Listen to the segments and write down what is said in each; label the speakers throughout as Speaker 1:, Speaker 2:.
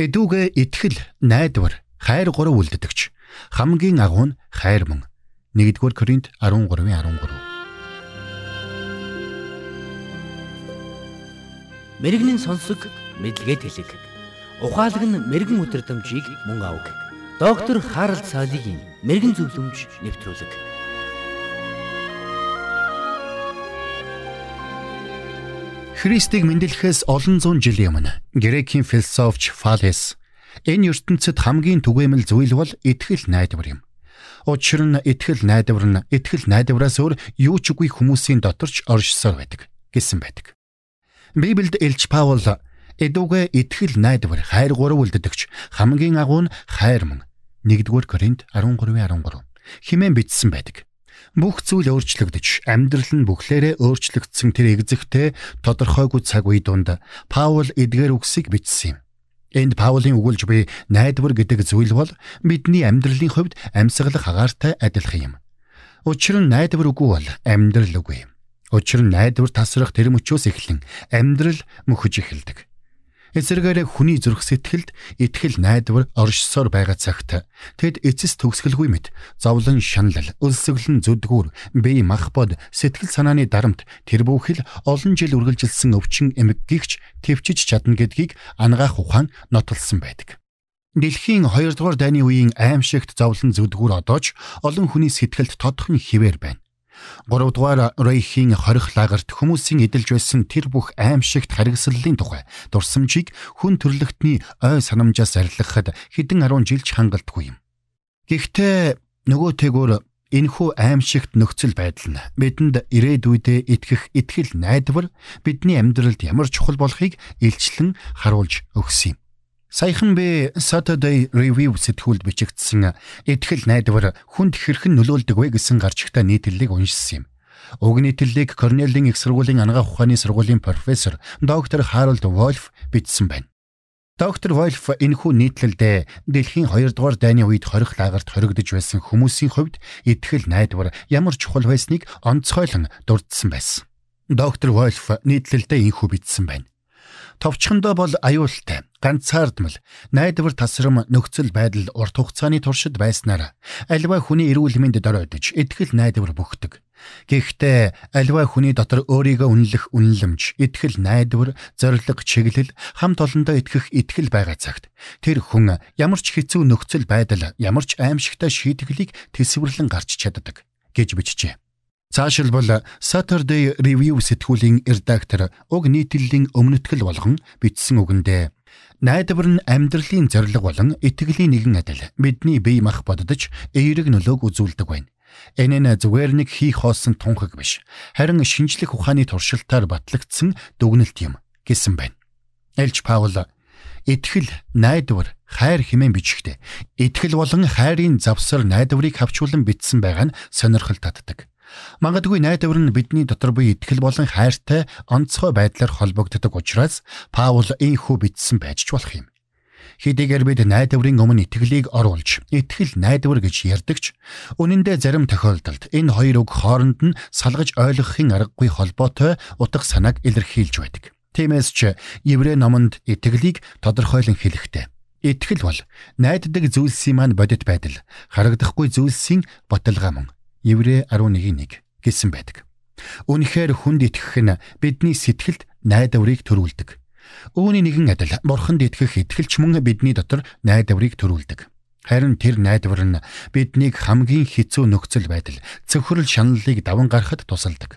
Speaker 1: Эдүүгээ итгэл, найдвар, хайр гурав үлддэгч. Хамгийн агуу нь хайр мөн. 1-р Коринт 13-ийн 13.
Speaker 2: Мэргэний сонсог мэдлэгэд хэлэг. Ухаалаг нь мэрэгэн өдрөмжийг мөн авг. Доктор Харалт цаалогийн мэрэгэн зөвлөмж нэвтрүүлэг.
Speaker 1: Христийг мэндэлэхээс олон зуун жилийн өмнө Грекийн философч Фалес энэ ертөнцид хамгийн түгээмэл зүйл бол итгэл найдвар юм. Учир нь итгэл найдвар нь итгэл найдвараас өөр юу ч үгүй хүмүүсийн доторч оршсоор байдаг гэсэн байдаг. Библиэд Илч Паул эдүгэ итгэл найдвар хайр гурав үлддэгч хамгийн агуу нь хайр мөн 1-р Коринт 13:13 химэн бичсэн байдаг. Бүх зүйл өөрчлөгдөж, амьдрал нь бүхлээрээ өөрчлөгдсөн тэр эгзэгтэй тодорхойгүй цаг үе дунд Паул эдгээр үгсийг бичсэн юм. Энд Паулийн өгүүлж буй найдвар гэдэг зүйл бол бидний амьдралын хувьд амьсгалах агаартай адилхан юм. Учир нь найдвар үгүй бол амьдрал үгүй. Учир нь найдвар тасрах тэр мөчөөс эхлэн амьдрал мөхөж эхэлдэг. Эсвэргээр хүний зүрх сэтгэлд итгэл найдвар оршсоор байгаа цагт тэд эцэс төгсгөлгүй мэт зовлон шаналл, өлсгөлн зүдгүүр, бие мах бод, сэтгэл санааны дарамт тэр бүхэл олон жил үргэлжилсэн өвчин эмгэгч төвчж чадна гэдгийг ангаах ухаан нотолсон байдаг. Дэлхийн 2 дугаар дайны үеийн аимшигт зовлон зүдгүүр одоо ч олон хүний сэтгэлд тодхон хിവэр байна. 3 дугаар Рейхийн хорих лагерт хүмүүсийн эдэлж байсан тэр бүх аимшигт харгислалын тухай дурсамжийг хүн төрлөختний ой санамжаас арилгахад хэдэн 10 жилч хангалтгүй юм. Гэхдээ нөгөө тэгүр энэхүү аимшигт нөхцөл байдал нь бидэнд ирээдүйдээ итгэх итгэл найдвар бидний амьдралд ямар чухал болохыг илчлэн харуулж өгсөн юм. Саяхан би Saturday Review сэтгүүлд бичигдсэн итгэл найдвар хүнд хэрхэн нөлөөлдөг вэ гэсэн гарчигтай нийтлэлийг уншсан юм. Уг нийтлэлийг Корнелийн их сургуулийн анагаах ухааны сургуулийн профессор доктор Харалд Вольф бичсэн байна. Доктор Вольф энэхүү нийтлэлдээ дэлхийн 2 дугаар дайны үед хорих лагерт хоригдож байсан хүмүүсийн хувьд итгэл найдвар ямар чухал байсныг онцгойлон дурдсан байсан. Доктор Вольф нийтлэлдээ энэхүү бичсэн байна. Товчхондоо бол аюултай, ганцаардмал, найдвар тасрам нөхцөл байдал урт хугацааны туршид байснаар альва хүний эрүүл мэнд дөрөөдөж итгэл найдвар бөхдөг. Гэхдээ альва хүний дотор өөрийгөө үнэлэх үнэлэмж, итгэл найдвар, зориг, чиглэл, хамт олондоо итгэх итгэл байгаа цагт тэр хүн ямар ч хэцүү нөхцөл байдал, ямар ч аимшигтай шийтгэлийг төсвөрлөн гарч чаддаг гэж бичжээ. Цаашилбал Saturday Review сэтгүүлийн редактор уг нийтлэлийн өмнөтгэл болгон бичсэн үгэндээ найдвар нь амьдралын зориг болон итгэлийн нэгэн адил бидний бие мах боддож эерэг нөлөөг үзүүлдэг байна. Энэ нь зүгээр нэг хийх хоосон тунхаг биш. Харин шинжлэх ухааны туршилтаар батлагдсан дүгнэлт юм гэсэн байна. Элч Паул итгэл, найдвар, хайр хэмээн бичгтээ. Итгэл болон хайрын завсар найдварыг хавчуулан бичсэн байгаа нь сонирхол татдаг. Магадгүй найдвар нь бидний дотор буй итгэл болон хайртай онцгой байдлаар холбогддог учраас Паул ийхүү бичсэн байж ч болох юм. Хэдийгээр бид найдварын өмнө итгэлийг оруулж, итгэл найдвар гэж ярьдагч, үнэн дээр зарим тохиолдолд энэ хоёр үг хооронд нь салгаж ойлгохын аргагүй холбоотой утга санааг илэрхийлж байдаг. Тиймээс ч Еврей номонд итгэлийг тодорхойлон хэлэхдээ Итгэл бол найддаг зүйлсийн маань бодит байдал, харагдахгүй зүйлсийн баталгаа мөн. Еврэ 11:1 гэсэн байдаг. Үүнхээр хүнд итгэх нь бидний сэтгэлд найдварыг төрүүлдэг. Үүний нэгэн адил бурханд итгэх итгэлч мөн бидний дотор найдварыг төрүүлдэг. Харин тэр найдвар нь биднийг хамгийн хэцүү нөхцөл байдал, цөхрөл шаналлыг даван гаргахад тусалдаг.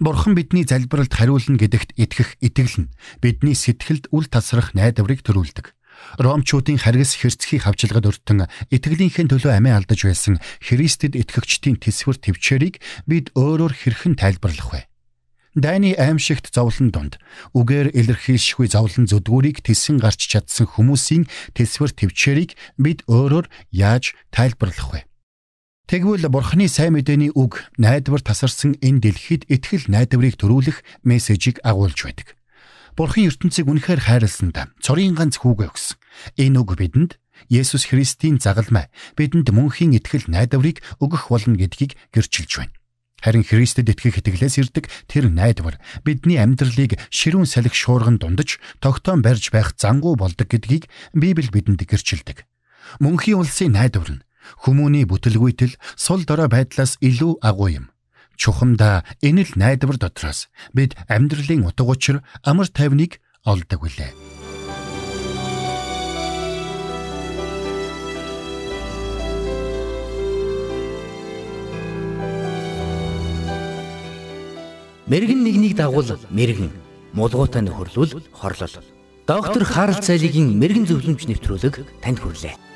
Speaker 1: Бурхан бидний залбиралд хариулна гэдэгт итгэх итгэл нь бидний сэтгэлд үл тасрах найдварыг төрүүлдэг. Ромчуудын харгас хэрцгий хавчлагад өртөн итгэлийнхээ төлөө амиа алдаж байсан Христэд итгэгчдийн төсвөр төвчээрийг бид өөрөөр хэрхэн тайлбарлах вэ? Дайны аимшигт зовлон донд үгээр илэрхийлшгүй зовлон зүдгүүрийг тэсэн гарч чадсан хүмүүсийн төсвөр төвчээрийг бид өөрөөр яаж тайлбарлах вэ? Тэгвэл Бурхны сайн мэдээний үг найдвар тасарсан энэ дэлхийд итгэл найдварыг төрүүлэх мессежийг агуулж байдаг. Бурхан ертөнцийг үнэхээр хайрласандаа цорын ганц хүүгээ өгсөн. Энэ үг бидэнд Есүс Христийн загалмай бидэнд мөнхийн итгэл найдварыг өгөх болно гэдгийг гэрчилж байна. Харин Христэд итгэх итгэлээс ирдэг тэр найдвар бидний амьдралыг ширүүн салхи шуурган дундаж тогтоон барьж байх зангуу болдог гэдгийг Библи бидэнд гэрчилдэг. Мөнхийн улсын найдвар нь хүмүүний бүтлгүйтэл сул дорой байдлаас илүү агуу юм. Чухамда энэ л найдвар дотроос бид амьдралын утга учир амар тайвныг олдог үлээ.
Speaker 2: Мэргэн нэгнийг дагуул мэргэн, мулгуутай нөхөрлөл хорлол. Доктор Харалт цайлигийн мэрэгэн зөвлөмж нэвтрүүлэг танд хүрэлээ.